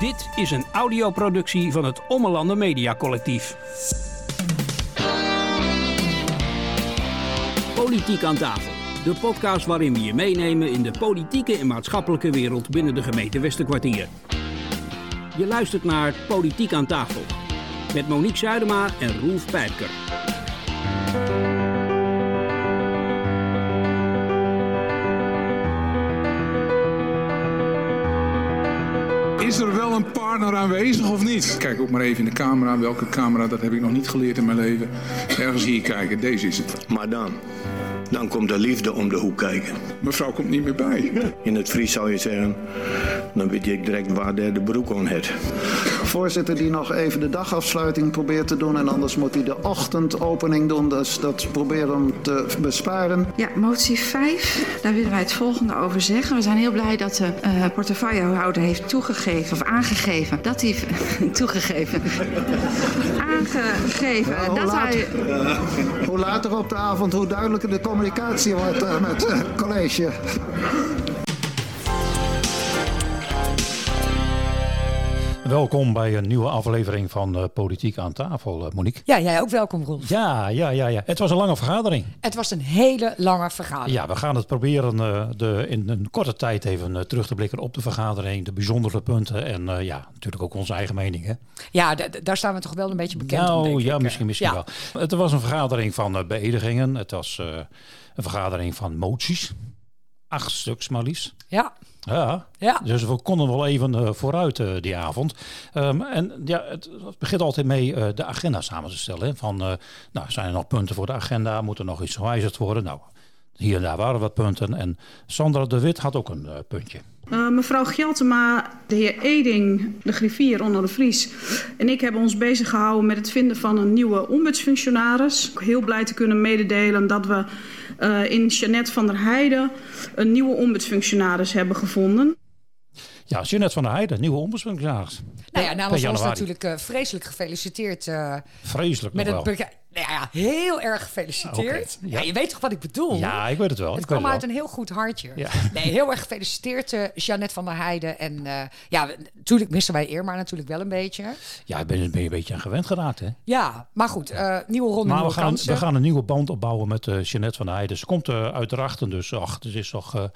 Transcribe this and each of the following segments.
Dit is een audioproductie van het Ommelanden Media Collectief. Politiek aan tafel. De podcast waarin we je meenemen in de politieke en maatschappelijke wereld binnen de gemeente Westerkwartier. Je luistert naar Politiek aan tafel. Met Monique Zuidema en Roelf Pijpker. Is er wel een partner aanwezig of niet? Kijk ook maar even in de camera. Welke camera, dat heb ik nog niet geleerd in mijn leven. Ergens hier kijken, deze is het. Maar dan, dan komt de liefde om de hoek kijken. Mevrouw komt niet meer bij. In het Fries zou je zeggen, dan weet je direct waar de, de broek aan het. Voorzitter die nog even de dagafsluiting probeert te doen. En anders moet hij de ochtendopening doen. Dus dat proberen hem te besparen. Ja, motie 5, daar willen wij het volgende over zeggen. We zijn heel blij dat de uh, portefeuillehouder heeft toegegeven, of aangegeven, dat hij, toegegeven, aangegeven, Ja, dat laat- hij... hoe later op de avond, hoe duidelijker de communicatie wordt eh, met het college. Welkom bij een nieuwe aflevering van eh, Politiek aan tafel, eh, Monique. Ja, jij ook welkom, Rolf. Ja, ja, ja, ja. Het was een lange vergadering. Het was een hele lange vergadering. Ja, we gaan het proberen eh, de, in een korte tijd even terug te blikken op de vergadering, de bijzondere punten en ja, natuurlijk ook onze eigen mening. Hè? Ja, daar staan we toch wel een beetje bekend nou, ja, ik. misschien, misschien Ja. wel. Het was een vergadering van beëdigingen. Het was een vergadering van moties. Acht stuks maar liefst. Ja, Ja, ja. Dus we konden wel even eh, vooruit eh, die avond. Ehm, en ja, het, het begint altijd mee eh, de agenda samen te stellen. hè. Van, eh, nou, zijn er nog punten voor de agenda? Moet er nog iets gewijzigd worden? Nou, hier en daar waren wat punten. En Sandra de Wit had ook een puntje. Uh, mevrouw Gjeltema, de heer Eding, de griffier onder de Vries en ik hebben ons bezig gehouden met het vinden van een nieuwe ombudsfunctionaris. Heel blij te kunnen mededelen dat we in Jeannette van der Heijden een nieuwe ombudsfunctionaris hebben gevonden. Ja, Jeanette van der Heijden, nieuwe ombudsfunctionaris. Nou ja, namens ons natuurlijk eh, vreselijk gefeliciteerd uh, Vreselijk met het... Nou ja, heel erg gefeliciteerd. Ja. ja. je weet toch wat ik bedoel? Ja, ik weet het wel. Het ik kwam uit wel. een heel goed hartje. Ja. Nee, heel erg gefeliciteerd, eh Jeannette van der Heijden. En ja, natuurlijk missen wij Irma natuurlijk wel een beetje. Ja, ik ben, ben je een beetje aan gewend geraakt, hè? Ja, maar goed, nieuwe ronde, Maar we gaan, kansen. we gaan een nieuwe band opbouwen met Jeanette van der Heijden. Ze komt uit Drachten, dus ach, het is toch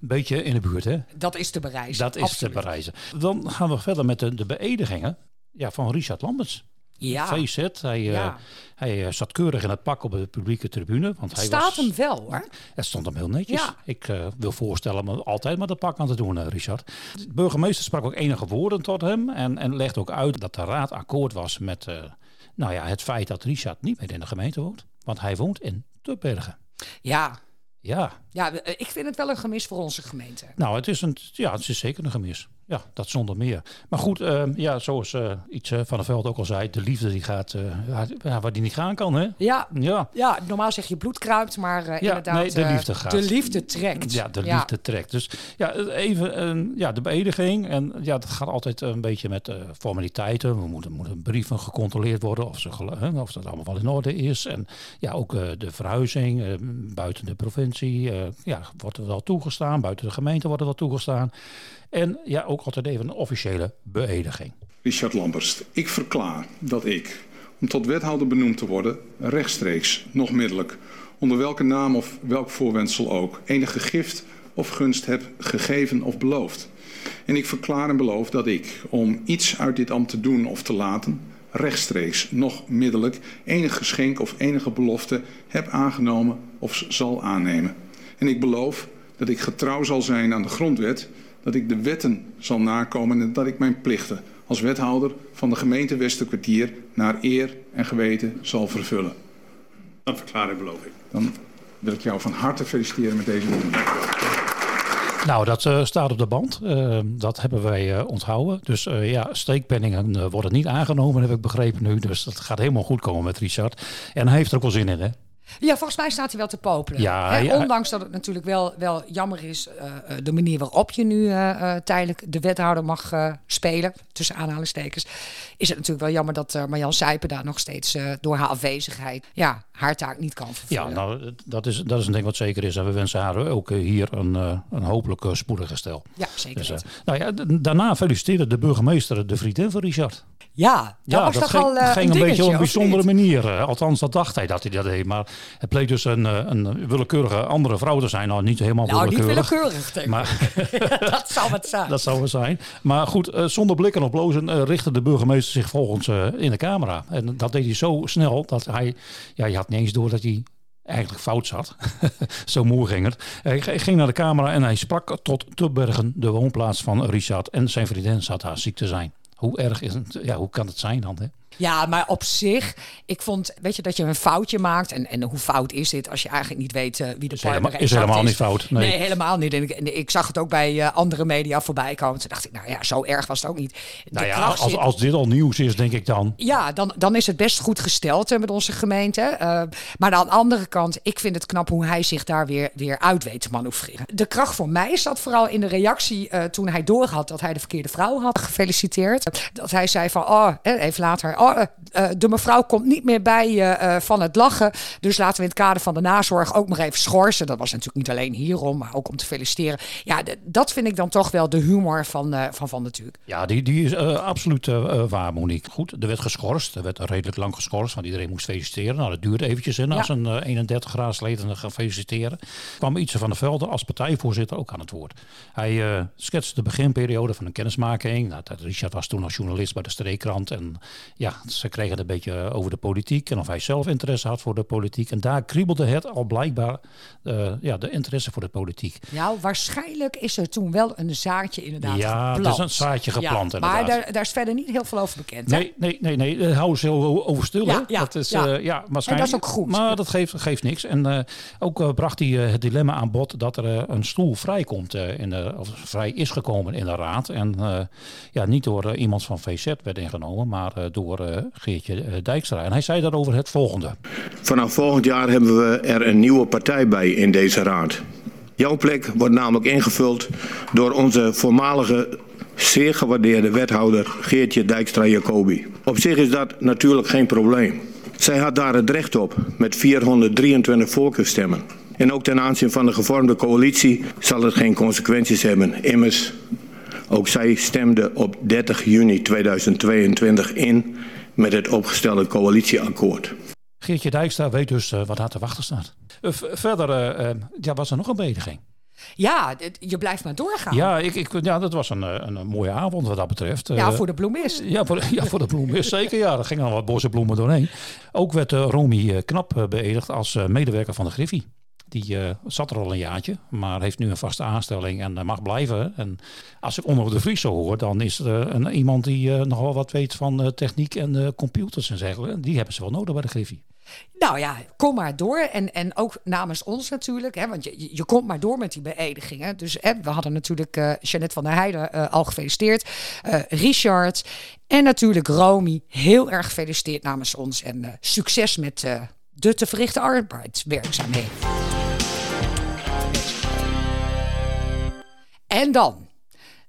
een beetje in de buurt, hè? Dat is te bereizen. Dat is absoluut. te bereizen. Dan gaan we verder met de, de beëdigingen ja, van Richard Lamberts. Ja, VZ. Hij, eh, Ja. hij eh, zat keurig in het pak op de publieke tribune. Want hij staat was, hem wel hoor. Het stond hem heel netjes. Ja. Ik eh, wil voorstellen om altijd met het pak aan te doen, eh, Richard. De burgemeester sprak ook enige woorden tot hem. En, en legde ook uit dat de raad akkoord was met eh, nou ja, het feit dat Richard niet meer in de gemeente woont. Want hij woont in Tubbergen. Ja, Ja, ja, eh, ik vind het wel een gemis voor onze gemeente. Nou, het is, een, ja, het is zeker een gemis. Ja, dat zonder meer. Maar goed, eh, ja, zoals eh, iets eh, van der Veld ook al zei, de liefde die gaat waar, ja, waar die niet gaan kan, hè? Ja, Ja, ja normaal zeg je bloed kruipt, maar eh, inderdaad... nee, de liefde gaat. De liefde trekt. ja de liefde trekt. Dus ja, even ja, de beëdiging. En ja, dat gaat altijd een beetje met formaliteiten. We moeten, moeten brieven gecontroleerd worden of, ze, of dat allemaal wel in orde is. En ja, ook de verhuizing buiten de provincie. ja, wordt er wel toegestaan. Buiten de gemeente wordt er wel toegestaan. En ja, ook altijd even een officiële beëdiging. Richard Lamberst, ik verklaar dat ik, om tot wethouder benoemd te worden, rechtstreeks, nog middelijk, onder welke naam of welk voorwendsel ook, enige gift of gunst heb gegeven of beloofd. En ik verklaar en beloof dat ik, om iets uit dit ambt te doen of te laten, rechtstreeks, nog middelijk, enig geschenk of enige belofte heb aangenomen of zal aannemen. En ik beloof dat ik getrouw zal zijn aan de grondwet, dat ik de wetten zal nakomen en dat ik mijn plichten als wethouder van de gemeente Westerkwartier naar eer en geweten zal vervullen. Dat verklaar ik, beloof ik. Dan wil ik jou van harte feliciteren met deze. Nou, dat eh, staat op de band. Eh, dat hebben wij eh, onthouden. Dus eh, ja, steekpenningen worden niet aangenomen, heb ik begrepen nu. Dus dat gaat helemaal goed komen met Richard. En hij heeft er ook wel zin in, hè? Ja, volgens mij staat hij wel te popelen. Ja, Hè, ja. Ondanks dat het natuurlijk wel, wel jammer is, eh, eh, de manier waarop je nu eh, tijdelijk de wethouder mag spelen, tussen aanhalingstekens, is het natuurlijk wel jammer dat Marjan Sijpen daar nog steeds door haar afwezigheid ja, haar taak niet kan vervullen. Ja, nou, dat is, dat is een ding wat zeker is. En we wensen haar ook hier een, een hopelijk spoedig herstel. Ja, zeker Dus, nou ja, daarna feliciteerde de burgemeester de vriendin van Richard. Ja, dat was toch ging, al ging een een beetje op een bijzondere manier. Althans, dat dacht hij dat hij dat deed. Maar het bleek dus een, eh, een willekeurige andere vrouw te zijn. Nou, niet helemaal Nou, niet willekeurig. willekeurig, denk ik. Maar dat zou het zijn. dat zou het zijn. Maar goed, eh, zonder blikken op blozen eh, richtte de burgemeester zich volgens in de camera. En dat deed hij zo snel dat hij... Ja, je had niet eens door dat hij eigenlijk fout zat. zo moe ging het. Hij ging naar de camera en hij sprak tot Tubbergen, de woonplaats van Richard. En zijn vriendin zat daar ziek te zijn. Hoe erg is het? Ja, hoe kan het zijn dan? Hè? Ja, maar op zich, ik vond, weet je, dat je een foutje maakt. En, en hoe fout is dit als je eigenlijk niet weet eh, wie de Is partner helemaal, is helemaal niet fout. Nee. Nee, helemaal niet. En ik, en ik zag het ook bij eh, andere media voorbij komen. Toen dacht ik, nou ja, zo erg was het ook niet. De nou ja, als, als dit al nieuws is, denk ik dan. ja, dan, dan is het best goed gesteld hè, met onze gemeente. Eh, maar aan de andere kant, ik vind het knap hoe hij zich daar weer, weer uit weet te manoeuvreren. De kracht voor mij zat vooral in de reactie toen hij doorhad dat hij de verkeerde vrouw had gefeliciteerd. Dat hij zei van, oh, even later, oh, eh, eh, de mevrouw komt niet meer bij je eh, van het lachen. Dus laten we in het kader van de nazorg ook nog even schorsen. Dat was natuurlijk niet alleen hierom, maar ook om te feliciteren. Ja, dat vind ik dan toch wel de humor van Van, van natuurlijk. Ja, die, die is absoluut waar, Monique. Goed, er werd geschorst. Er werd redelijk lang geschorst, want iedereen moest feliciteren. Nou, dat duurde eventjes in. Ja. Als een eh, 31 graadsleden gaan feliciteren. kwam Ietse van der Velde als partijvoorzitter ook aan het woord. Hij eh, schetste de beginperiode van een kennismaking. Nou, Richard was toen als journalist bij de Streekkrant. En ja, ze kregen het een beetje eh, over de politiek. En of hij zelf interesse had voor de politiek. En daar kriebelde het al blijkbaar, eh, ja, de interesse voor de politiek. Nou, waarschijnlijk is er toen wel een zaadje inderdaad Ja, geplant. er is een zaadje geplant, Ja, maar daar, daar is verder niet heel veel over bekend. hè? Nee, nee, nee, nee. Daar houden ze heel over stil. Ja, ja, dat is, ja. eh, ja, waarschijnlijk. En dat is ook goed. Maar dat geeft, geeft niks. En eh, ook eh, bracht hij eh, het dilemma aan bod dat er eh, een stoel vrijkomt eh, in de, of vrij is gekomen in de raad. En eh, ja, niet door eh, iemand van VZ werd ingenomen, maar eh, door eh, Geertje eh, Dijkstra. En hij zei daarover het volgende. Vanaf volgend jaar hebben we er een nieuwe partij bij in deze raad. Jouw plek wordt namelijk ingevuld door onze voormalige zeer gewaardeerde wethouder Geertje Dijkstra-Jacobi. Op zich is dat natuurlijk geen probleem. Zij had daar het recht op met 423 voorkeurstemmen. En ook ten aanzien van de gevormde coalitie zal het geen consequenties hebben. Immers, ook zij stemde op 30 juni 2022 in met het opgestelde coalitieakkoord. Geertje Dijkstra weet dus eh, wat haar te wachten staat. Eh, v- verder eh, ja, was er nog een bediging. Ja, je blijft maar doorgaan. Ja, ik, ik, ja, dat was een, een, een mooie avond wat dat betreft. Ja, voor de bloemist. Ja, voor, ja, voor de bloem is zeker. Ja, er gingen al wat boze bloemen doorheen. Ook werd Romy Knap beëdigd als eh, medewerker van de Griffie. Die eh, zat er al een jaartje, maar heeft nu een vaste aanstelling en eh, mag blijven. En als ik onder de Vries zo hoor, dan is er eh, een, iemand die nogal wat weet van techniek en computers en dergelijke. Die hebben ze wel nodig bij de Griffie. Nou ja, kom maar door. En, en ook namens ons natuurlijk. Hè, want je, je- komt maar door met die beëdigingen. Dus hè, we hadden natuurlijk eh Jeannette van der Heijden al gefeliciteerd. Richard. En natuurlijk Romy. Heel erg gefeliciteerd namens ons. En succes met de te verrichten arbeidswerkzaamheden. En dan.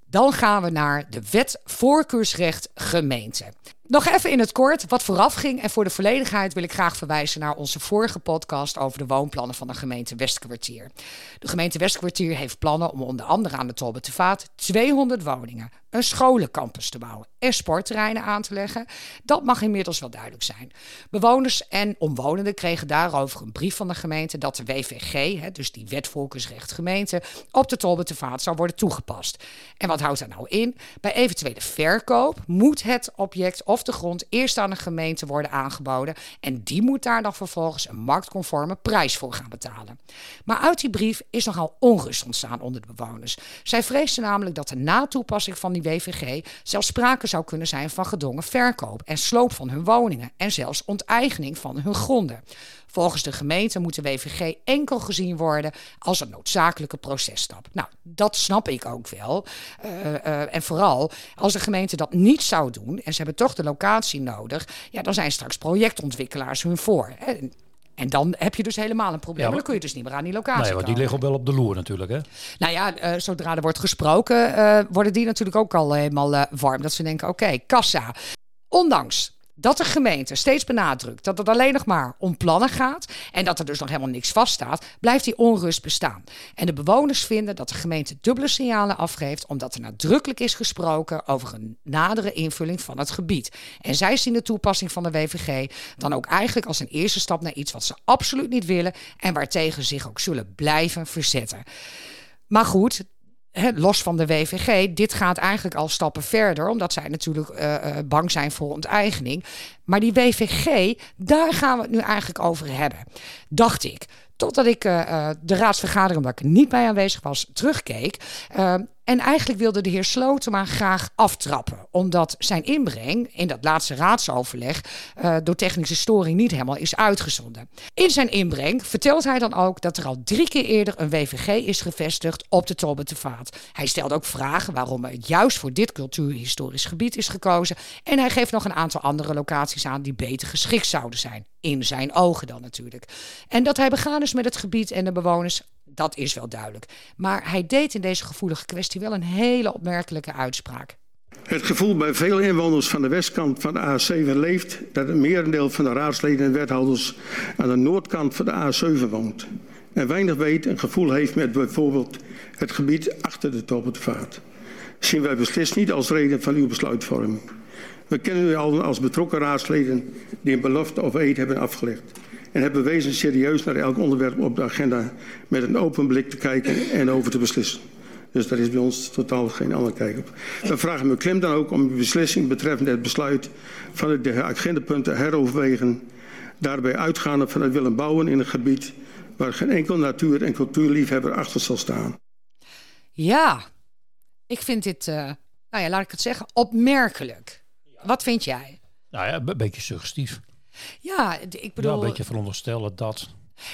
Dan gaan we naar de wet voorkeursrecht gemeente. Nog even in het kort wat vooraf ging. En voor de volledigheid wil ik graag verwijzen naar onze vorige podcast over de woonplannen van de gemeente Westkwartier. De gemeente Westkwartier heeft plannen om onder andere aan de Tolbe te Vaat 200 woningen, een scholencampus te bouwen en sportterreinen aan te leggen. Dat mag inmiddels wel duidelijk zijn. Bewoners en omwonenden kregen daarover een brief van de gemeente dat de WVG, dus die wet voorkeursrecht gemeente, op de Tolbe te Vaat zou worden toegepast. En wat houdt dat nou in? Bij eventuele verkoop moet het object of de grond eerst aan de gemeente worden aangeboden en die moet daar dan vervolgens een marktconforme prijs voor gaan betalen. Maar uit die brief is nogal onrust ontstaan onder de bewoners. Zij vreesden namelijk dat er na toepassing van die WVG zelfs sprake zou kunnen zijn van gedwongen verkoop en sloop van hun woningen en zelfs onteigening van hun gronden. Volgens de gemeente moet de WVG enkel gezien worden als een noodzakelijke processtap. Nou, dat snap ik ook wel. Eh, eh, en vooral als de gemeente dat niet zou doen en ze hebben toch de locatie nodig, ja, dan zijn straks projectontwikkelaars hun voor. En En dan heb je dus helemaal een probleem. Ja, dan kun je dus niet meer aan die locatie Nee, want die liggen wel op de loer natuurlijk, hè? Nou ja, uh, zodra er wordt gesproken, worden die natuurlijk ook al helemaal warm. Dat ze denken, oké, kassa. Ondanks dat de gemeente steeds benadrukt dat het alleen nog maar om plannen gaat en dat er dus nog helemaal niks vaststaat, blijft die onrust bestaan. En de bewoners vinden dat de gemeente dubbele signalen afgeeft omdat er nadrukkelijk is gesproken over een nadere invulling van het gebied. En zij zien de toepassing van de WVG dan ook eigenlijk als een eerste stap naar iets wat ze absoluut niet willen en waartegen zich ook zullen blijven verzetten. Maar goed, los van de WVG, dit gaat eigenlijk al stappen verder, omdat zij natuurlijk uh, bang zijn voor onteigening. Maar die WVG, daar gaan we het nu eigenlijk over hebben. Dacht ik. Totdat ik uh, de raadsvergadering, waar ik niet bij aanwezig was, terugkeek. En eigenlijk wilde de heer Slotema graag aftrappen, omdat zijn inbreng in dat laatste raadsoverleg uh, door technische storing niet helemaal is uitgezonden. In zijn inbreng vertelt hij dan ook dat er al drie keer eerder een WVG is gevestigd op de Tobbetevaart. Hij stelt ook vragen waarom er juist voor dit cultuurhistorisch gebied is gekozen. En hij geeft nog een aantal andere locaties aan die beter geschikt zouden zijn. In zijn ogen dan natuurlijk. En dat hij begaan is met het gebied en de bewoners, dat is wel duidelijk. Maar hij deed in deze gevoelige kwestie wel een hele opmerkelijke uitspraak. Het gevoel bij veel inwoners van de westkant van de A7 leeft dat het merendeel van de raadsleden en wethouders aan de noordkant van de A7 woont. En weinig weet en gevoel heeft met bijvoorbeeld het gebied achter de Toppervaart. Zien wij beslist niet als reden van uw besluitvorming. We kennen u al als betrokken raadsleden die een belofte of eed hebben afgelegd en hebben bewezen serieus naar elk onderwerp op de agenda met een open blik te kijken en over te beslissen. Dus daar is bij ons totaal geen andere kijk op. We vragen me klem dan ook om een beslissing betreffende het besluit van de agendapunten heroverwegen. Daarbij uitgaande van het willen bouwen in een gebied waar geen enkel natuur- en cultuurliefhebber achter zal staan. Ja, ik vind dit, uh, nou ja, laat ik het zeggen, opmerkelijk. Wat vind jij? Nou ja, een beetje suggestief. Ja, ik bedoel... Ja, een beetje veronderstellen dat...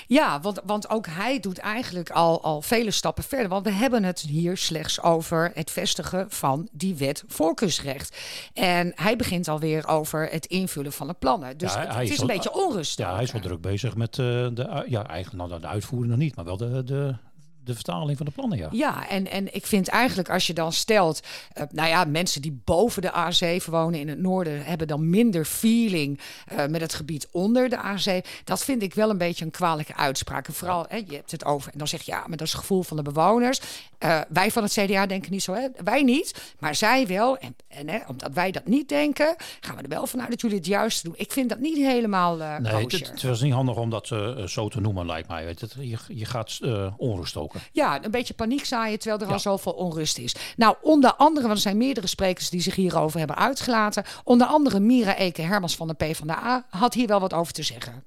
Ja, want, want ook hij doet eigenlijk al, al vele stappen verder. Want we hebben het hier slechts over het vestigen van die wet voorkeursrecht. En hij begint alweer over het invullen van de plannen. Dus het, is, een beetje onrustig. Ja, hij is wel druk bezig met uh, de, ja, eigenlijk nou, de uitvoering nog niet, maar wel de, de, de vertaling van de plannen, ja. Ja, en, en ik vind eigenlijk als je dan stelt... Uh, nou ja, mensen die boven de A7 wonen in het noorden... hebben dan minder feeling uh, met het gebied onder de A7. Dat vind ik wel een beetje een kwalijke uitspraak. En vooral, hè, je hebt het over... en dan zeg je, ja, maar dat is het gevoel van de bewoners. Uh, wij van het CDA denken niet zo, hè? wij niet. Maar zij wel. En, en hè, omdat wij dat niet denken... gaan we er wel vanuit dat jullie het juist doen. Ik vind dat niet helemaal Nee, het, het, was niet handig om dat zo te noemen, lijkt mij. Weet het, je, je gaat onrust ook ja, een beetje paniek zaaien terwijl er al zoveel onrust is. Nou, onder andere, want er zijn meerdere sprekers die zich hierover hebben uitgelaten. Onder andere Mira Eke Hermans van de PvdA had hier wel wat over te zeggen.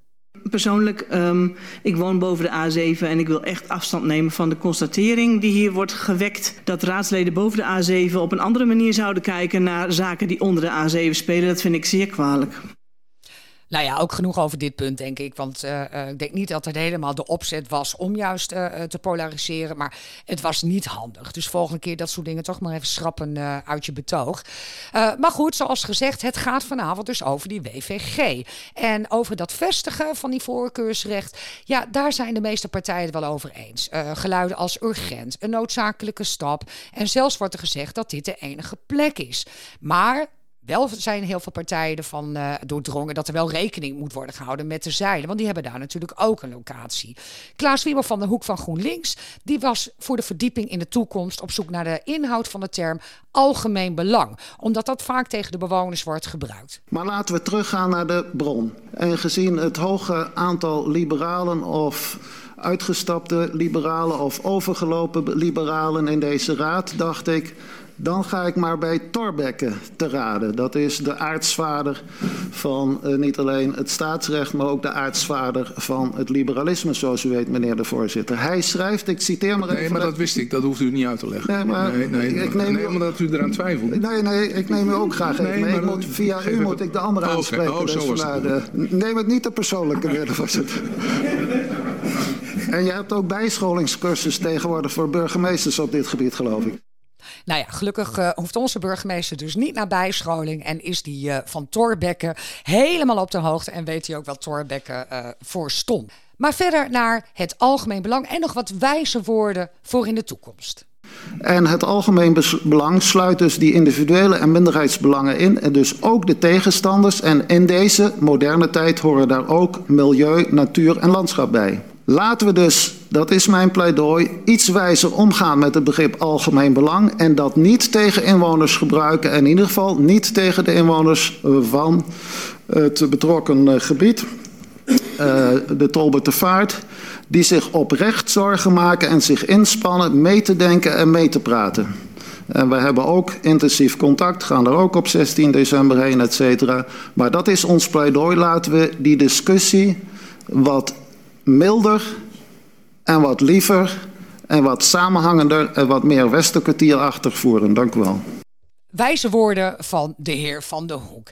Persoonlijk, um, ik woon boven de A7 en ik wil echt afstand nemen van de constatering die hier wordt gewekt. Dat raadsleden boven de A7 op een andere manier zouden kijken naar zaken die onder de A7 spelen. Dat vind ik zeer kwalijk. Nou ja, ook genoeg over dit punt, denk ik. Want uh, uh, ik denk niet dat het helemaal de opzet was om juist uh, te polariseren. Maar het was niet handig. Dus volgende keer dat soort dingen toch maar even schrappen uit je betoog. maar goed, zoals gezegd, het gaat vanavond dus over die WVG. En over dat vestigen van die voorkeursrecht. Ja, daar zijn de meeste partijen het wel over eens. geluiden als urgent, een noodzakelijke stap. En zelfs wordt er gezegd dat dit de enige plek is. Maar wel zijn heel veel partijen ervan uh, doordrongen dat er wel rekening moet worden gehouden met de zeilen. Want die hebben daar natuurlijk ook een locatie. Klaas Wieber van de Hoek van GroenLinks, die was voor de verdieping in de toekomst op zoek naar de inhoud van de term algemeen belang. Omdat dat vaak tegen de bewoners wordt gebruikt. Maar laten we teruggaan naar de bron. En gezien het hoge aantal liberalen of uitgestapte liberalen of overgelopen liberalen in deze raad, dacht ik dan ga ik maar bij Thorbecke te raden. Dat is de aartsvader van uh, niet alleen het staatsrecht, maar ook de aartsvader van het liberalisme, zoals u weet, meneer de voorzitter. Hij schrijft, ik citeer maar even. Nee, maar dat wist ik, dat hoeft u niet uit te leggen. Nee, maar nee, nee, ik neem nee, omdat u eraan twijfelt. Nee, nee, ik neem u ook graag even nee, mee. Moet, via u moet ik de andere oh, aanspreken. Oh, dus neem het niet te persoonlijk, meneer de voorzitter. En je hebt ook bijscholingscursus tegenwoordig voor burgemeesters op dit gebied, geloof ik. Nou ja, gelukkig uh, hoeft onze burgemeester dus niet naar bijscholing en is die uh, van Torbekke helemaal op de hoogte en weet hij ook wat Torbekke uh, voor stond. Maar verder naar het algemeen belang en nog wat wijze woorden voor in de toekomst. En het algemeen belang sluit dus die individuele en minderheidsbelangen in. En dus ook de tegenstanders. En in deze moderne tijd horen daar ook milieu, natuur en landschap bij. Laten we dus, dat is mijn pleidooi, iets wijzer omgaan met het begrip algemeen belang. En dat niet tegen inwoners gebruiken. En in ieder geval niet tegen de inwoners van het betrokken gebied. Uh, de Tolbertervaart die zich oprecht zorgen maken en zich inspannen mee te denken en mee te praten. En we hebben ook intensief contact, gaan er ook op 16 december heen, et cetera. Maar dat is ons pleidooi. Laten we die discussie wat milder en wat liever en wat samenhangender en wat meer Westerkwartierachtig voeren. Dank u wel. Wijze woorden van de heer Van der Hoek.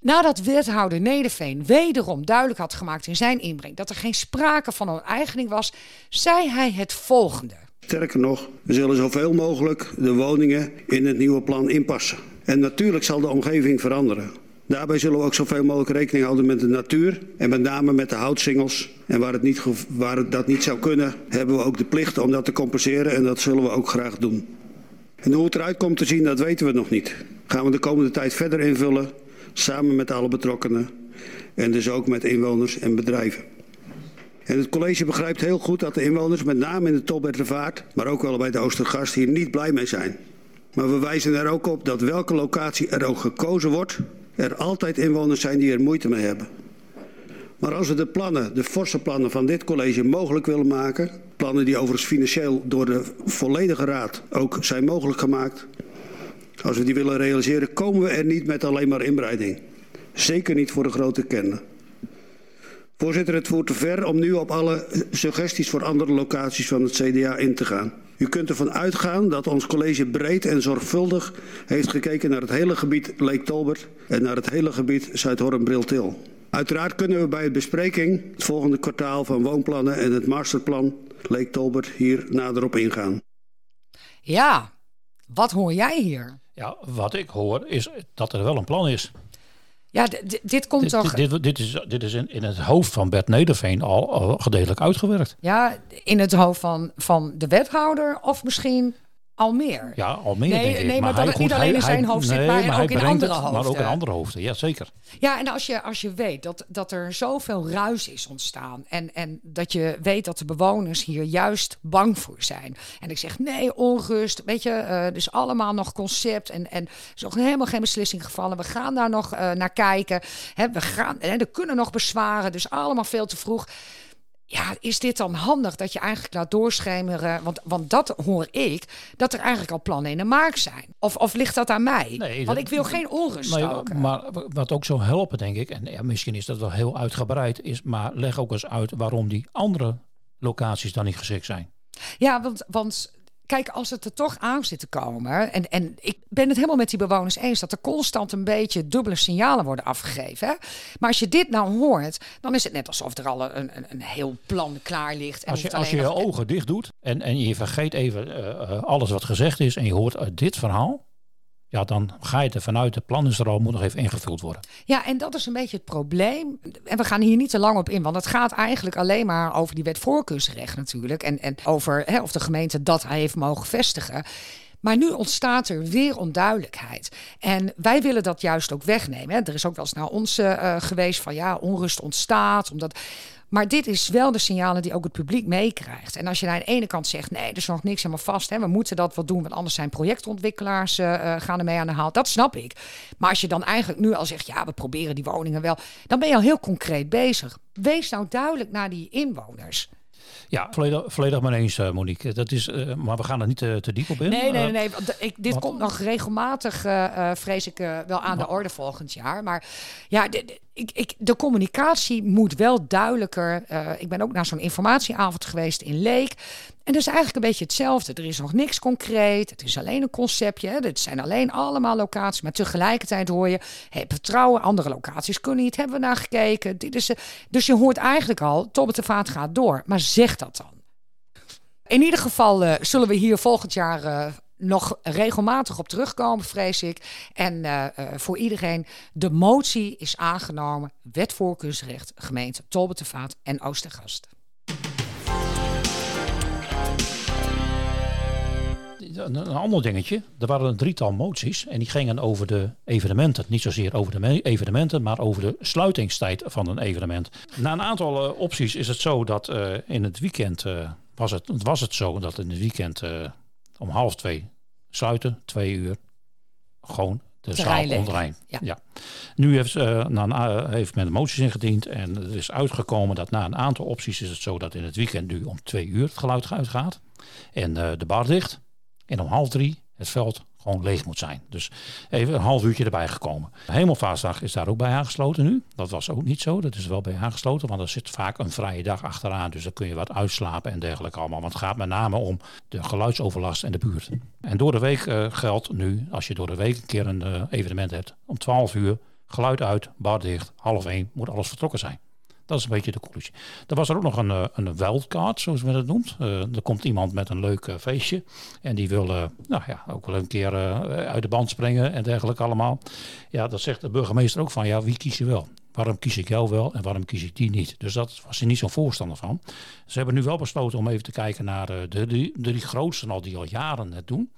Nadat wethouder Nederveen wederom duidelijk had gemaakt in zijn inbreng dat er geen sprake van onteigening was, zei hij het volgende. Sterker nog, we zullen zoveel mogelijk de woningen in het nieuwe plan inpassen. En natuurlijk zal de omgeving veranderen. Daarbij zullen we ook zoveel mogelijk rekening houden met de natuur en met name met de houtsingels. En waar, het niet, waar het dat niet zou kunnen, hebben we ook de plicht om dat te compenseren en dat zullen we ook graag doen. En hoe het eruit komt te zien, dat weten we nog niet. Gaan we de komende tijd verder invullen samen met alle betrokkenen en dus ook met inwoners en bedrijven. En het college begrijpt heel goed dat de inwoners, met name in de Tolbertervaart, maar ook wel bij de Oostergast, hier niet blij mee zijn. Maar we wijzen er ook op dat welke locatie er ook gekozen wordt, er altijd inwoners zijn die er moeite mee hebben. Maar als we de plannen, de forse plannen van dit college mogelijk willen maken, plannen die overigens financieel door de volledige raad ook zijn mogelijk gemaakt, als we die willen realiseren, komen we er niet met alleen maar inbreiding. Zeker niet voor de grote kennen. Voorzitter, het voert te ver om nu op alle suggesties voor andere locaties van het CDA in te gaan. U kunt ervan uitgaan dat ons college breed en zorgvuldig heeft gekeken naar het hele gebied Leek Tolbert en naar het hele gebied Zuidhorn-Briltil. Uiteraard kunnen we bij de bespreking het volgende kwartaal van woonplannen en het masterplan Leek Tolbert hier nader op ingaan. Ja, wat hoor jij hier? Ja, wat ik hoor is dat er wel een plan is. Ja, dit komt dit, toch... Dit, dit, is, dit is in, in het hoofd van Bert Nederveen al, al gedeeltelijk uitgewerkt. Ja, in het hoofd van, van de wethouder of misschien al meer. Ja, al meer nee, denk ik. Nee, maar, maar dat het niet alleen in zijn hoofd zit, maar, ook in andere het, hoofden. Maar ook in andere hoofden, ja zeker. Ja, en als je, als je weet dat, dat er zoveel ruis is ontstaan... En, en dat je weet dat de bewoners hier juist bang voor zijn. En ik zeg, nee, onrust, weet je, uh, dus allemaal nog concept... en, en er is nog helemaal geen beslissing gevallen. We gaan daar nog uh, naar kijken. Hè, we gaan, hè, er kunnen nog bezwaren, dus allemaal veel te vroeg ja, is dit dan handig dat je eigenlijk laat doorschemeren? Want, want dat hoor ik, dat er eigenlijk al plannen in de maak zijn. Of, of ligt dat aan mij? Nee, want ik wil geen onrust nee, stoken. Maar wat ook zou helpen, denk ik, en ja, misschien is dat wel heel uitgebreid, is maar leg ook eens uit waarom die andere locaties dan niet geschikt zijn. Ja, want, want kijk, als het er toch aan zit te komen. En, en ik ben het helemaal met die bewoners eens dat er constant een beetje dubbele signalen worden afgegeven. Hè? Maar als je dit nou hoort, dan is het net alsof er al een, een, een heel plan klaar ligt. En als je, als je je ogen dicht doet en, en je vergeet even uh, alles wat gezegd is en je hoort uit dit verhaal. Ja, dan ga je er vanuit, de plan is er al, moet nog even ingevuld worden. Ja, en dat is een beetje het probleem. En we gaan hier niet te lang op in, want het gaat eigenlijk alleen maar over die wet voorkeursrecht natuurlijk. En, en over hè, of de gemeente dat heeft mogen vestigen. Maar nu ontstaat er weer onduidelijkheid. En wij willen dat juist ook wegnemen. Hè. Er is ook wel eens naar ons uh, geweest van ja, onrust ontstaat. Omdat maar dit is wel de signalen die ook het publiek meekrijgt. En als je aan de ene kant zegt, nee, er is nog niks helemaal vast. Hè, we moeten dat wat doen, want anders zijn projectontwikkelaars uh, gaan ermee aan de haal. Dat snap ik. Maar als je dan eigenlijk nu al zegt, ja, we proberen die woningen wel. Dan ben je al heel concreet bezig. Wees nou duidelijk naar die inwoners. Ja, volledig, volledig maar eens, uh, Monique. Dat is, uh, maar we gaan er niet te, te diep op in. Nee, nee, nee. Want ik, dit want, komt nog regelmatig, uh, vrees ik, wel aan de orde volgend jaar. Maar ja, ik, ik, de communicatie moet wel duidelijker. ik ben ook naar zo'n informatieavond geweest in Leek. En dat is eigenlijk een beetje hetzelfde. Er is nog niks concreet. Het is alleen een conceptje. Het zijn alleen allemaal locaties. Maar tegelijkertijd hoor je... Hey, vertrouwen, andere locaties kunnen niet. Hebben we naar gekeken. Dit is, dus je hoort eigenlijk al... Tobbe de Vaat gaat door. Maar zeg dat dan. In ieder geval uh, zullen we hier volgend jaar... Nog regelmatig op terugkomen, vrees ik. En uh, uh, voor iedereen, de motie is aangenomen. Wet voorkeursrecht, gemeente Tolbetevaat en Oostergast. Een, ander dingetje. Er waren een drietal moties en die gingen over de evenementen. Niet zozeer over de evenementen, maar over de sluitingstijd van een evenement. Na een aantal uh, opties is het zo dat in het weekend was, het, was het zo dat in het weekend om half twee sluiten, twee uur, gewoon de zaal onderaan. Ja. ja. Nu heeft, uh, na, heeft men de moties ingediend en er is uitgekomen dat na een aantal opties is het zo dat in het weekend nu om twee uur het geluid uitgaat. En uh, de bar dicht. En om half drie het veld gewoon leeg moet zijn. Dus even een half uurtje erbij gekomen. Hemelvaartsdag is daar ook bij aangesloten nu. Dat was ook niet zo. Dat is wel bij aangesloten, want er zit vaak een vrije dag achteraan. Dus dan kun je wat uitslapen en dergelijke allemaal. Want het gaat met name om de geluidsoverlast en de buurt. En door de week uh, geldt nu, als je door de week een keer een uh, evenement hebt, om 12 uur, geluid uit, bar dicht, half één, moet alles vertrokken zijn. Dat is een beetje de conclusie. Er was er ook nog een, uh, een wildcard, zoals men het noemt. Uh, er komt iemand met een leuk uh, feestje. En die wil nou ja, ook wel een keer uit de band springen en dergelijke allemaal. Ja, dat zegt de burgemeester ook van, ja, wie kies je wel? Waarom kies ik jou wel en waarom kies ik die niet? Dus dat was hij niet zo'n voorstander van. Ze hebben nu wel besloten om even te kijken naar de, de, de drie grootsten al die al jaren het doen.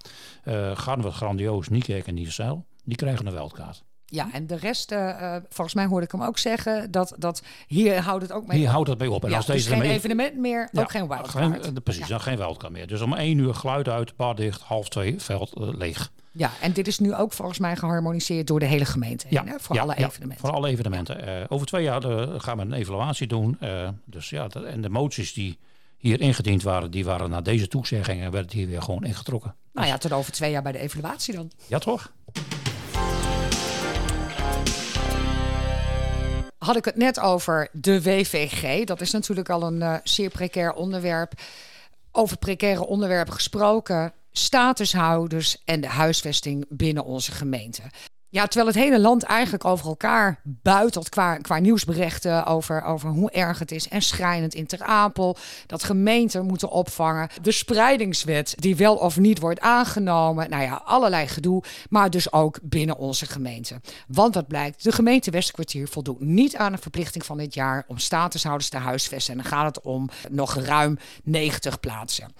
Uh, Garnwerd, Grandioos, Niekerk en Nieuwzeil. Die krijgen een wildcard. Ja, en de rest, uh, volgens mij hoorde ik hem ook zeggen, dat, dat hier houdt het ook mee hier op. houdt het mee op. En ja, als dus deze geen evenement meer, Ja, ook geen wildcard. geen- precies, dan geen wildcard meer. Dus om één uur geluid uit, bar dicht, half twee, veld eh, leeg. Ja, en dit is nu ook volgens mij geharmoniseerd door de hele gemeente. heen, hè, voor ja, alle ja, evenementen. Voor alle evenementen. Eh, over twee jaar eh, gaan we een evaluatie doen. Eh, dus ja, dat- en de moties die hier ingediend waren, die waren na deze toezegging en werden hier weer gewoon ingetrokken. Nou ja, tot over twee jaar bij de evaluatie dan. Ja, toch? Had ik het net over de WVG. Dat is natuurlijk al een eh, zeer precair onderwerp. Over precaire onderwerpen gesproken. Statushouders en de huisvesting binnen onze gemeente. Ja, terwijl het hele land eigenlijk over elkaar buitelt qua, qua nieuwsberichten over, over hoe erg het is. En schrijnend in Ter Apel, dat gemeenten moeten opvangen. De spreidingswet die wel of niet wordt aangenomen. Nou ja, allerlei gedoe, maar dus ook binnen onze gemeente. Want wat blijkt, de gemeente Westerkwartier voldoet niet aan de verplichting van dit jaar om statushouders te huisvesten. En dan gaat het om nog ruim 90 plaatsen.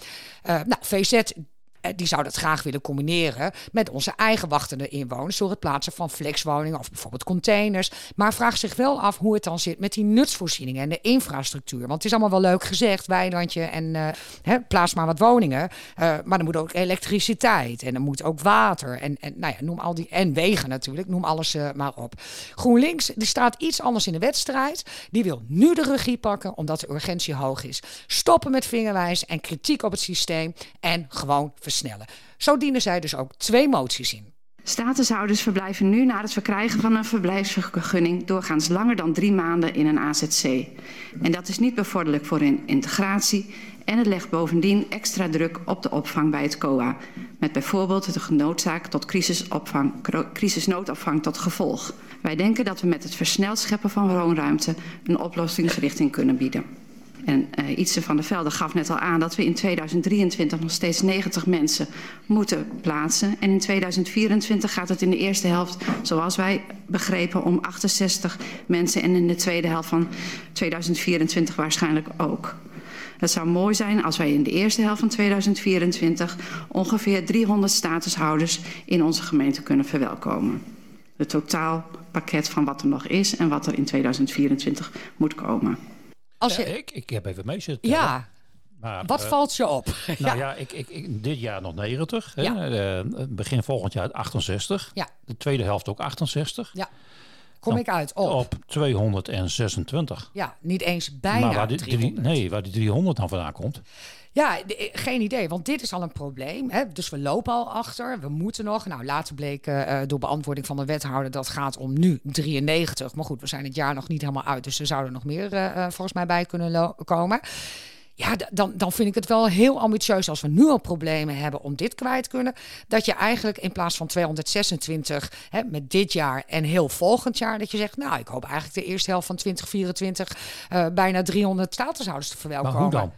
Eh, nou, VZ die zou dat graag willen combineren met onze eigen wachtende inwoners door het plaatsen van flexwoningen of bijvoorbeeld containers. Maar vraagt zich wel af hoe het dan zit met die nutsvoorzieningen en de infrastructuur. Want het is allemaal wel leuk gezegd, weilandje en eh, hè, plaats maar wat woningen. Eh, maar er moet ook elektriciteit en er moet ook water en, en, nou ja, noem al die, en wegen natuurlijk, noem alles eh, maar op. GroenLinks die staat iets anders in de wedstrijd. Die wil nu de regie pakken omdat de urgentie hoog is. Stoppen met vingerwijs en kritiek op het systeem en gewoon versnellen. Zo dienen zij dus ook twee moties in. Statushouders verblijven nu na het verkrijgen van een verblijfsvergunning doorgaans langer dan drie maanden in een AZC. En dat is niet bevorderlijk voor hun integratie en het legt bovendien extra druk op de opvang bij het COA. Met bijvoorbeeld de noodzaak tot crisisopvang, crisisnoodopvang tot gevolg. Wij denken dat we met het versneld scheppen van woonruimte een oplossingsrichting kunnen bieden. En uh, Ietse van der Velde gaf net al aan dat we in 2023 nog steeds 90 mensen moeten plaatsen. En in 2024 gaat het in de eerste helft, zoals wij begrepen, om 68 mensen. En in de tweede helft van 2024 waarschijnlijk ook. Het zou mooi zijn als wij in de eerste helft van 2024 ongeveer 300 statushouders in onze gemeente kunnen verwelkomen. Het totaalpakket van wat er nog is en wat er in 2024 moet komen. Als je, ik, ik heb even mee zitten ja, Maar, wat eh, valt je op? Nou ja, ik, ik, ik- dit jaar nog 90. Hè? Eh, begin volgend jaar 68. Ja. De tweede helft ook 68. Ja. Kom ik uit op. Op 226. Ja, niet eens bijna maar waar die, drie- 300. nee, waar die 300 dan vandaan komt. Ja, eh, geen idee, want dit is al een probleem. Hè? Dus we lopen al achter, we moeten nog. Nou, later bleek eh, eh, door beantwoording van de wethouder dat gaat om nu 93. Maar goed, we zijn het jaar nog niet helemaal uit, dus er zouden nog meer volgens mij bij kunnen komen. Ja, dan, dan vind ik het wel heel ambitieus als we nu al problemen hebben om dit kwijt kunnen. Dat je eigenlijk in plaats van 226 hè, met dit jaar en heel volgend jaar, dat je zegt, nou, ik hoop eigenlijk de eerste helft van 2024 eh, bijna 300 statushouders te Maar verwelkomen. hoe dan?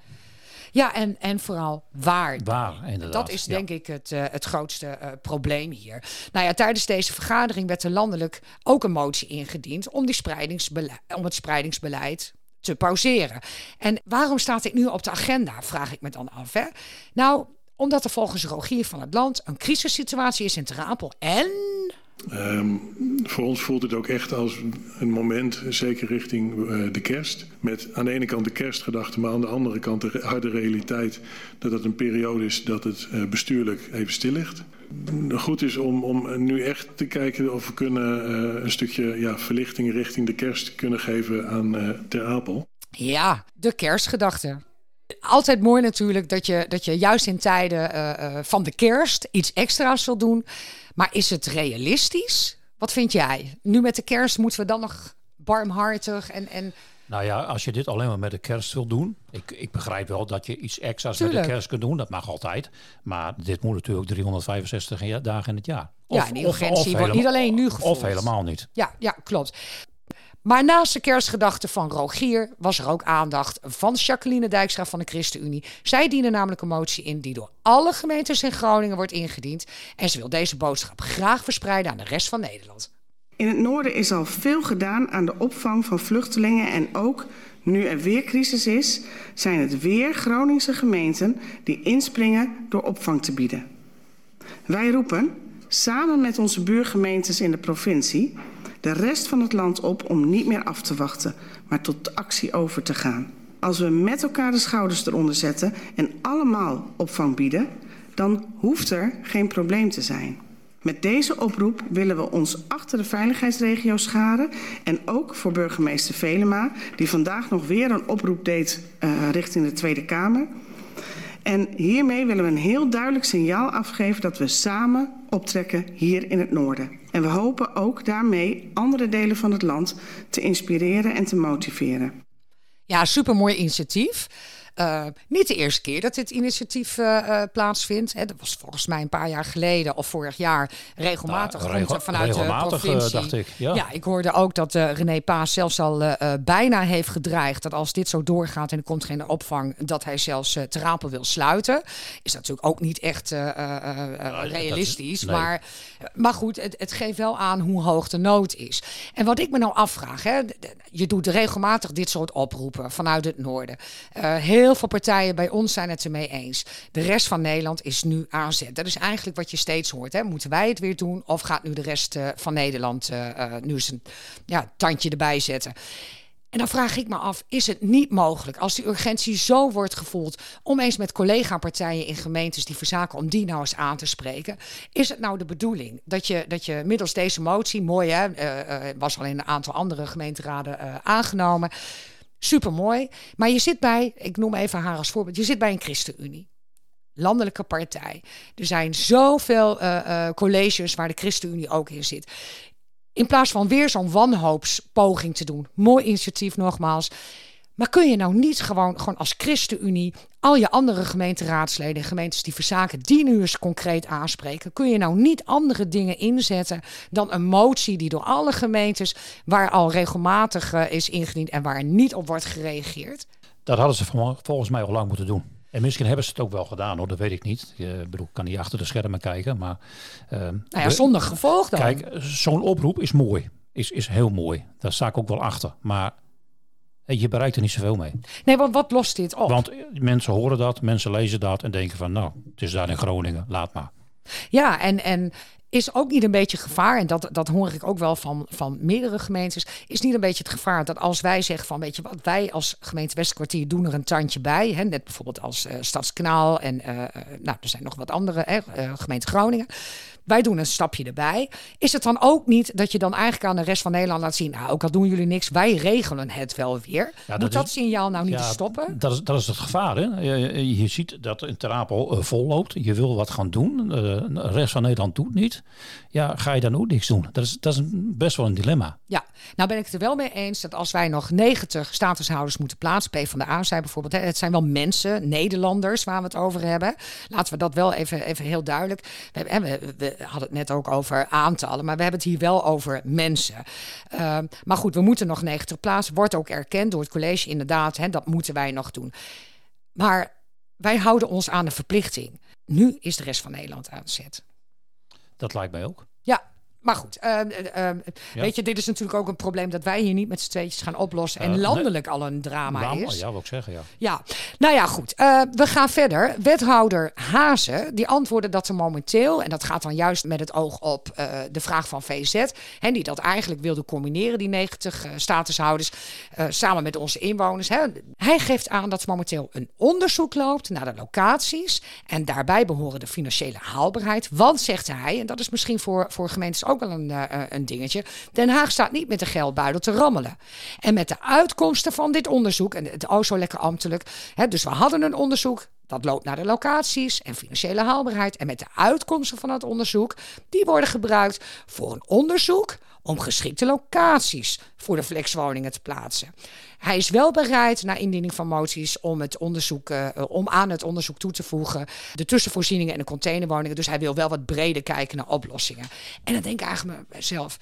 Ja, en, en vooral waar. Waar, inderdaad. Dat is denk ik het, uh, het grootste uh, probleem hier. Nou ja, tijdens deze vergadering werd er landelijk ook een motie ingediend om, die spreidingsbeleid, om het spreidingsbeleid te pauzeren. En waarom staat dit nu op de agenda, vraag ik me dan af. Nou, omdat er volgens Rogier van het Land een crisissituatie is in Terapel en... Um, voor ons voelt het ook echt als een moment, zeker richting uh, de kerst. Met aan de ene kant de kerstgedachte, maar aan de andere kant de harde realiteit dat het een periode is dat het uh, bestuurlijk even stil ligt. Goed is om, om nu echt te kijken of we kunnen uh, een stukje ja, verlichting richting de kerst kunnen geven aan Ter Apel. Ja, de kerstgedachte altijd mooi natuurlijk dat je, dat je juist in tijden uh, uh, van de kerst iets extra's wil doen. Maar is het realistisch? Wat vind jij? Nu met de kerst moeten we dan nog barmhartig en... en... Nou ja, als je dit alleen maar met de kerst wil doen. Ik, ik begrijp wel dat je iets extra's Tuurlijk. met de kerst kunt doen. Dat mag altijd. Maar dit moet natuurlijk 365 dagen in het jaar. Of, ja, en urgentie wordt niet alleen nu gevoeld. Of helemaal niet. Ja, ja klopt. Maar naast de kerstgedachte van Rogier was er ook aandacht van Jacqueline Dijkstra van de ChristenUnie. Zij diende namelijk een motie in die door alle gemeentes in Groningen wordt ingediend. En ze wil deze boodschap graag verspreiden aan de rest van Nederland. In het noorden is al veel gedaan aan de opvang van vluchtelingen en ook nu er weer crisis is, zijn het weer Groningse gemeenten die inspringen door opvang te bieden. Wij roepen, samen met onze buurgemeentes in de provincie, de rest van het land op om niet meer af te wachten, maar tot actie over te gaan. Als we met elkaar de schouders eronder zetten en allemaal opvang bieden, dan hoeft er geen probleem te zijn. Met deze oproep willen we ons achter de veiligheidsregio scharen en ook voor burgemeester Velema, die vandaag nog weer een oproep deed uh, richting de Tweede Kamer. En hiermee willen we een heel duidelijk signaal afgeven dat we samen optrekken hier in het noorden. En we hopen ook daarmee andere delen van het land te inspireren en te motiveren. Ja, supermooi initiatief. Uh, niet de eerste keer dat dit initiatief uh, uh, plaatsvindt. Hè, dat was volgens mij een paar jaar geleden of vorig jaar regelmatig nou, regel, vanuit regelmatig, de provincie. dacht ik. Ja. ja, ik hoorde ook dat René Paas zelfs al bijna heeft gedreigd dat als dit zo doorgaat en er komt geen opvang, dat hij zelfs uh, Terapel wil sluiten. Is natuurlijk ook niet echt realistisch. Is, nee. maar, maar goed, het, het, geeft wel aan hoe hoog de nood is. En wat ik me nou afvraag, hè, je doet regelmatig dit soort oproepen vanuit het noorden. heel Heel veel partijen bij ons zijn het ermee eens. De rest van Nederland is nu aanzet. Dat is eigenlijk wat je steeds hoort. Hè. Moeten wij het weer doen of gaat nu de rest uh, van Nederland uh, uh, nu een ja, tandje erbij zetten? En dan vraag ik me af, is het niet mogelijk als die urgentie zo wordt gevoeld om eens met collega-partijen in gemeentes die verzaken, om die nou eens aan te spreken? Is het nou de bedoeling dat je, dat je middels deze motie, mooi hè, was al in een aantal andere gemeenteraden aangenomen, Super mooi. Maar je zit bij, ik noem even haar als voorbeeld, je zit bij een ChristenUnie. Landelijke partij. Er zijn zoveel uh, uh, colleges waar de ChristenUnie ook in zit. In plaats van weer zo'n wanhoopspoging te doen. Mooi initiatief nogmaals. Maar kun je nou niet gewoon, gewoon als ChristenUnie al je andere gemeenteraadsleden en gemeentes die verzaken, die nu eens concreet aanspreken, kun je nou niet andere dingen inzetten dan een motie die door alle gemeentes, waar al regelmatig uh, is ingediend en waar niet op wordt gereageerd? Dat hadden ze volgens mij al lang moeten doen. En misschien hebben ze het ook wel gedaan hoor, dat weet ik niet. Ik bedoel, kan niet achter de schermen kijken, maar... Uh, nou ja, zonder gevolg dan. Kijk, zo'n oproep is mooi. Is, is heel mooi. Daar sta ik ook wel achter. Maar je bereikt er niet zoveel mee. Nee, want wat lost dit op? Want mensen horen dat, mensen lezen dat en denken van nou, het is daar in Groningen, laat maar. Ja, en, en is ook niet een beetje gevaar, en dat, dat hoor ik ook wel van, van meerdere gemeentes, is niet een beetje het gevaar dat als wij zeggen van, weet je wat, wij als gemeente Westkwartier doen er een tandje bij, hè, net bijvoorbeeld als uh, Stadskanaal en uh, nou, er zijn nog wat andere, uh, gemeente Groningen, wij doen een stapje erbij. Is het dan ook niet dat je dan eigenlijk aan de rest van Nederland laat zien, nou, ook al doen jullie niks, wij regelen het wel weer. Ja, Moet dat, signaal nou niet stoppen? Dat is, dat is het gevaar. Hè? Je, je ziet dat een Terapel uh, vol loopt. Je wil wat gaan doen. de rest van Nederland doet niet. Ja, ga je dan ook niks doen? Dat is, dat is best wel een dilemma. Ja, nou ben ik het er wel mee eens dat als wij nog 90 statushouders moeten plaatsen, P van de A zei bijvoorbeeld, het zijn wel mensen, Nederlanders waar we het over hebben. Laten we dat wel even, even heel duidelijk. We, we, we hadden het net ook over aantallen, maar we hebben het hier wel over mensen. Uh, maar goed, we moeten nog 90 plaatsen. Wordt ook erkend door het college, inderdaad, hè, dat moeten wij nog doen. Maar wij houden ons aan de verplichting. Nu is de rest van Nederland aan zet. Dat lijkt mij ook. Ja, maar goed, uh, uh, weet je, dit is natuurlijk ook een probleem dat wij hier niet met z'n tweetjes gaan oplossen. En landelijk al een drama is. Ja, wil ik zeggen, ja. Ja, nou ja, goed. Uh, we gaan verder. Wethouder Hazen, die antwoordde dat er momenteel, en dat gaat dan juist met het oog op de vraag van VZ, en die dat eigenlijk wilde combineren, die 90 statushouders, samen met onze inwoners. Hè. Hij geeft aan dat er momenteel een onderzoek loopt naar de locaties. En daarbij behoren de financiële haalbaarheid. Want, zegt hij, en dat is misschien voor, voor gemeentes ook ook wel een, uh, een dingetje. Den Haag staat niet met de geldbuidel te rammelen. En met de uitkomsten van dit onderzoek, en het oh zo lekker ambtelijk. Hè, dus we hadden een onderzoek. Dat loopt naar de locaties en financiële haalbaarheid. En met de uitkomsten van het onderzoek, die worden gebruikt voor een onderzoek om geschikte locaties voor de flexwoningen te plaatsen. Hij is wel bereid na indiening van moties om, het onderzoek, uh, om aan het onderzoek toe te voegen de tussenvoorzieningen en de containerwoningen. Dus hij wil wel wat breder kijken naar oplossingen. En dan denk ik eigenlijk mezelf.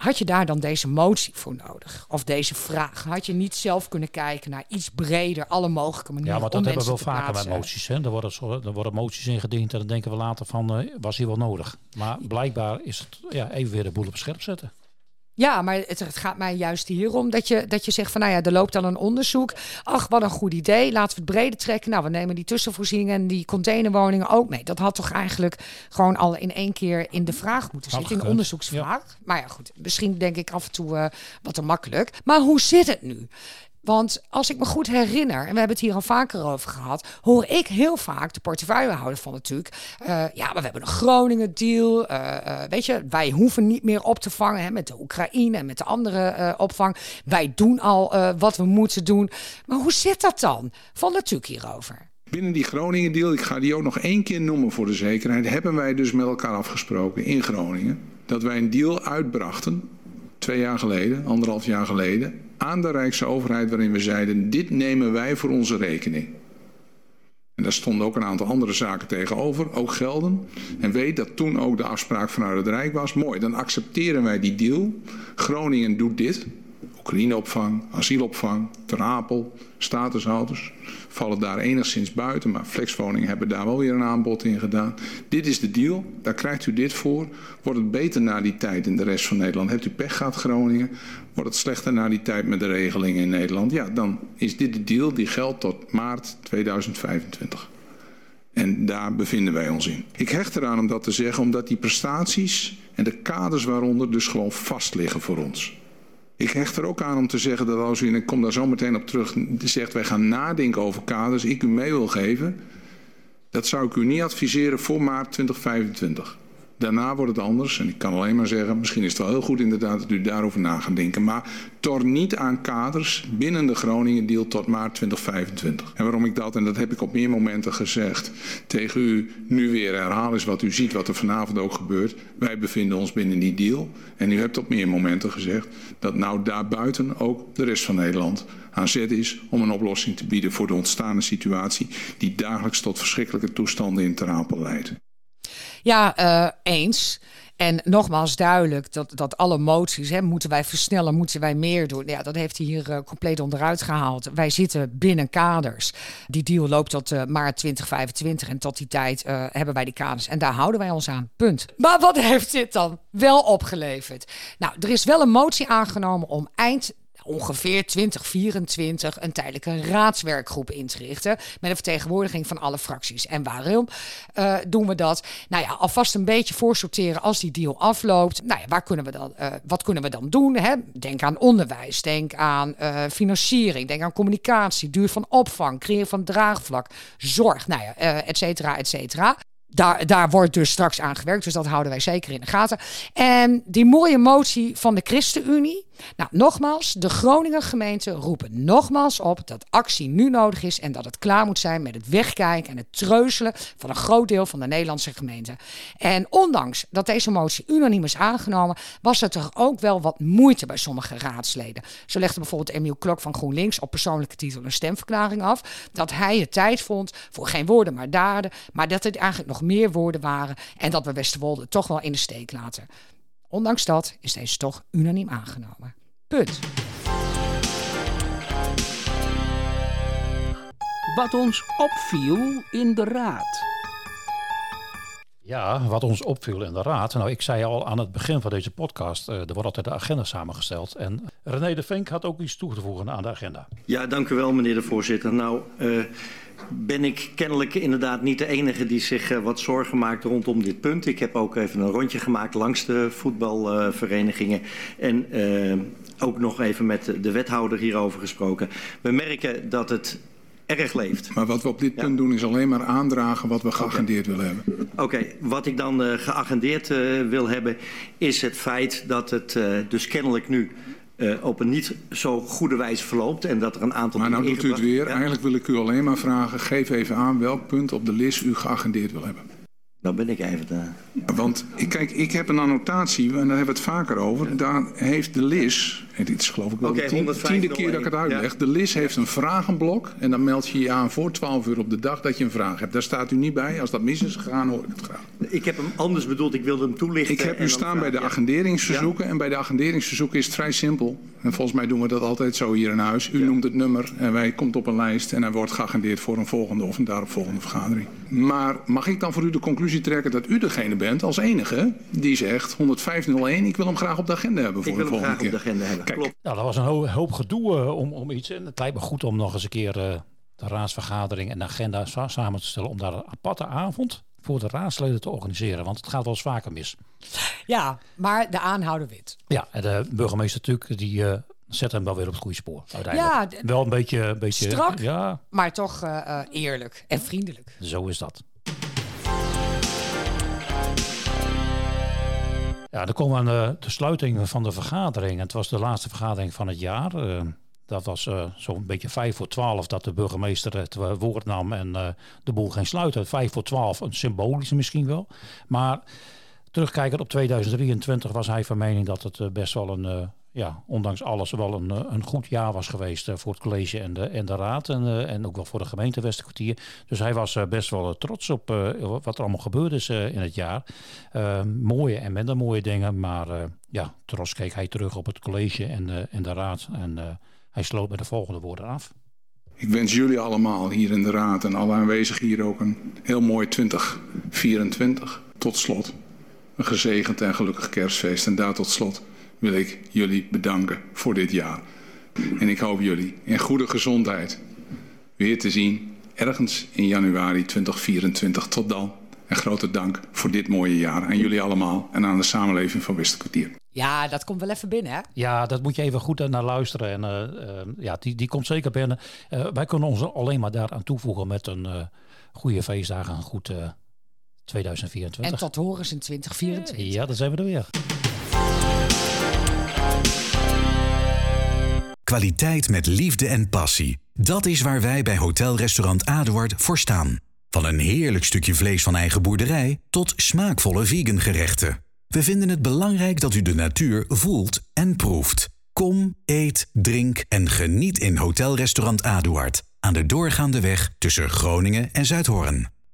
Had je daar dan deze motie voor nodig? Of deze vraag? Had je niet zelf kunnen kijken naar iets breder, alle mogelijke manieren? Ja, maar dat hebben we wel vaker met moties. Hè? Er, worden, er worden moties ingediend en dan denken we later van, uh, was hier wel nodig? Maar blijkbaar is het ja, even weer de boel op scherp zetten. Ja, maar het, het, gaat mij juist hierom dat je, dat je zegt van nou ja, er loopt dan een onderzoek. Ach, wat een goed idee. Laten we het breder trekken. Nou, we nemen die tussenvoorzieningen en die containerwoningen ook mee. Dat had toch eigenlijk gewoon al in één keer in de vraag moeten zitten, in de onderzoeksvraag. Maar ja, goed, misschien denk ik af en toe uh, wat te makkelijk. Maar hoe zit het nu? Want als ik me goed herinner, en we hebben het hier al vaker over gehad, hoor ik heel vaak de portefeuillehouder van natuurlijk. Uh, ja, maar we hebben een Groningen-deal. Uh, uh, weet je, wij hoeven niet meer op te vangen hè, met de Oekraïne en met de andere opvang. Wij doen al wat we moeten doen. Maar hoe zit dat dan? Van natuurlijk hierover. Binnen die Groningen-deal, ik ga die ook nog één keer noemen voor de zekerheid, hebben wij dus met elkaar afgesproken in Groningen dat wij een deal uitbrachten twee jaar geleden, anderhalf jaar geleden, aan de Rijksoverheid waarin we zeiden, dit nemen wij voor onze rekening. En daar stonden ook een aantal andere zaken tegenover, ook gelden. En weet dat toen ook de afspraak vanuit het Rijk was, mooi, dan accepteren wij die deal. Groningen doet dit, Oekraïneopvang, asielopvang, Ter Apel, statushouders vallen daar enigszins buiten, maar flexwoningen hebben daar wel weer een aanbod in gedaan. Dit is de deal, daar krijgt u dit voor. Wordt het beter na die tijd in de rest van Nederland? Hebt u pech gehad Groningen? Wordt het slechter na die tijd met de regelingen in Nederland? Ja, dan is dit de deal die geldt tot maart 2025. En daar bevinden wij ons in. Ik hecht eraan om dat te zeggen, omdat die prestaties en de kaders waaronder dus gewoon vast liggen voor ons. Ik hecht er ook aan om te zeggen dat als u, en ik kom daar zo meteen op terug, zegt wij gaan nadenken over kaders, ik u mee wil geven, dat zou ik u niet adviseren voor maart 2025. Daarna wordt het anders. En ik kan alleen maar zeggen, misschien is het wel heel goed inderdaad dat u daarover na gaat denken. Maar tor niet aan kaders binnen de Groningen deal tot maart 2025. En waarom ik dat, en dat heb ik op meer momenten gezegd, tegen u nu weer herhaal is wat u ziet, wat er vanavond ook gebeurt. Wij bevinden ons binnen die deal. En u hebt op meer momenten gezegd dat nou daarbuiten ook de rest van Nederland aan zet is om een oplossing te bieden voor de ontstaande situatie die dagelijks tot verschrikkelijke toestanden in Terapel leidt. Ja, uh, eens. En nogmaals duidelijk dat, dat alle moties, hè, moeten wij versnellen, moeten wij meer doen. Ja, dat heeft hij hier uh, compleet onderuit gehaald. Wij zitten binnen kaders. Die deal loopt tot uh, maart 2025 en tot die tijd hebben wij die kaders. En daar houden wij ons aan. Punt. Maar wat heeft dit dan wel opgeleverd? Nou, er is wel een motie aangenomen om eind ongeveer 2024 een tijdelijke raadswerkgroep in te richten. Met een vertegenwoordiging van alle fracties. En waarom uh, doen we dat? Nou ja, alvast een beetje voorsorteren als die deal afloopt. Nou ja, waar kunnen we dan, uh, wat kunnen we dan doen? Hè? Denk aan onderwijs, denk aan uh, financiering, denk aan communicatie, duur van opvang, creëren van draagvlak, zorg, nou ja, et cetera, et cetera. Daar, daar wordt dus straks aan gewerkt, dus dat houden wij zeker in de gaten. En die mooie motie van de ChristenUnie, nou, nogmaals, de Groninger gemeente roepen nogmaals op dat actie nu nodig is en dat het klaar moet zijn met het wegkijken en het treuzelen van een groot deel van de Nederlandse gemeente. En ondanks dat deze motie unaniem is aangenomen, was er toch ook wel wat moeite bij sommige raadsleden. Zo legde bijvoorbeeld Emiel Klok van GroenLinks op persoonlijke titel een stemverklaring af dat hij het tijd vond voor geen woorden maar daden, maar dat het eigenlijk nog meer woorden waren en dat we Westerwolde toch wel in de steek laten. Ondanks dat is deze toch unaniem aangenomen. Punt. Wat ons opviel in de raad. Ja, wat ons opviel in de raad. Nou, ik zei al aan het begin van deze podcast, uh, er wordt altijd de agenda samengesteld. En René de Vink had ook iets toe te voegen aan de agenda. Ja, dank u wel meneer de voorzitter. Nou, uh, ben ik kennelijk inderdaad niet de enige die zich uh, wat zorgen maakt rondom dit punt. Ik heb ook even een rondje gemaakt langs de voetbalverenigingen. en ook nog even met de wethouder hierover gesproken. We merken dat het erg leeft. Maar wat we op dit punt doen is alleen maar aandragen wat we geagendeerd okay. willen hebben. Oké, okay. wat ik dan uh, geagendeerd uh, wil hebben is het feit dat het uh, dus kennelijk nu op een niet zo goede wijze verloopt en dat er een aantal... Maar nou doet u het weer. Ja. Eigenlijk wil ik u alleen maar vragen, geef even aan welk punt op de list u geagendeerd wil hebben. Dan ben ik even daar. Want kijk, ik heb een annotatie, en daar hebben we het vaker over. Daar heeft de LIS, en dit is geloof ik wel okay, de tien, tiende keer dat ik het uitleg. Ja. De LIS heeft een vragenblok en dan meld je je aan voor 12 uur op de dag dat je een vraag hebt. Daar staat u niet bij. Als dat mis is gegaan, hoor ik het graag. Ik heb hem anders bedoeld, ik wilde hem toelichten. Ik heb u staan bij de agenderingsverzoeken. En bij de agenderingsverzoeken is het vrij simpel. En volgens mij doen we dat altijd zo hier in huis. U ja. noemt het nummer en wij komt op een lijst en hij wordt geagendeerd voor een volgende of een daaropvolgende vergadering. Maar mag ik dan voor u de conclusie trekken dat u degene bent als enige die zegt 10501, ik wil hem graag op de agenda hebben voor ik de volgende keer. Ik wil hem graag keer. op de agenda hebben, Klopt. Nou, dat was een hoop, hoop gedoe uh, om, om iets. En het lijkt me goed om nog eens een keer uh, de raadsvergadering en de agenda samen te stellen om daar een aparte avond voor de raadsleden te organiseren. Want het gaat wel eens vaker mis. Ja, maar de aanhouder wit. Ja, en de burgemeester natuurlijk, die uh, zet hem wel weer op het goede spoor. Uiteindelijk. Ja, wel een beetje, een beetje strak, ja. maar toch uh, eerlijk en vriendelijk. Zo is dat. Ja, dan komen we aan de, sluiting van de vergadering. Het was de laatste vergadering van het jaar. Uh, dat was uh, zo'n beetje vijf voor twaalf dat de burgemeester het uh, woord nam en de boel ging sluiten. Vijf voor twaalf, een symbolische misschien wel. Maar terugkijkend op 2023 was hij van mening dat het best wel een, ja, ondanks alles wel een, een goed jaar was geweest voor het college en de, en de raad. En, en ook wel voor de gemeente Westerkwartier. Dus hij was best wel trots op wat er allemaal gebeurd is in het jaar. mooie en minder mooie dingen. Maar ja, trots keek hij terug op het college en de, en de raad. En hij sloot met de volgende woorden af. Ik wens jullie allemaal hier in de raad en alle aanwezigen hier ook een heel mooi 2024. Tot slot een gezegend en gelukkig kerstfeest. En daar tot slot wil ik jullie bedanken voor dit jaar. En ik hoop jullie in goede gezondheid weer te zien ergens in januari 2024. Tot dan. En grote dank voor dit mooie jaar aan jullie allemaal en aan de samenleving van Westerkwartier. Ja, dat komt wel even binnen, hè? Ja, dat moet je even goed naar luisteren. En uh, uh, ja, die, die komt zeker binnen. Uh, wij kunnen ons alleen maar daaraan toevoegen met een goede feestdagen, een goed 2024. En tot horen in 2024. Ja, dan zijn we er weer. Kwaliteit met liefde en passie. Dat is waar wij bij Hotel Restaurant Aduard voor staan. Van een heerlijk stukje vlees van eigen boerderij tot smaakvolle vegan gerechten. We vinden het belangrijk dat u de natuur voelt en proeft. Kom, eet, drink en geniet in Hotel Restaurant Aduard aan de doorgaande weg tussen Groningen en Zuidhoorn.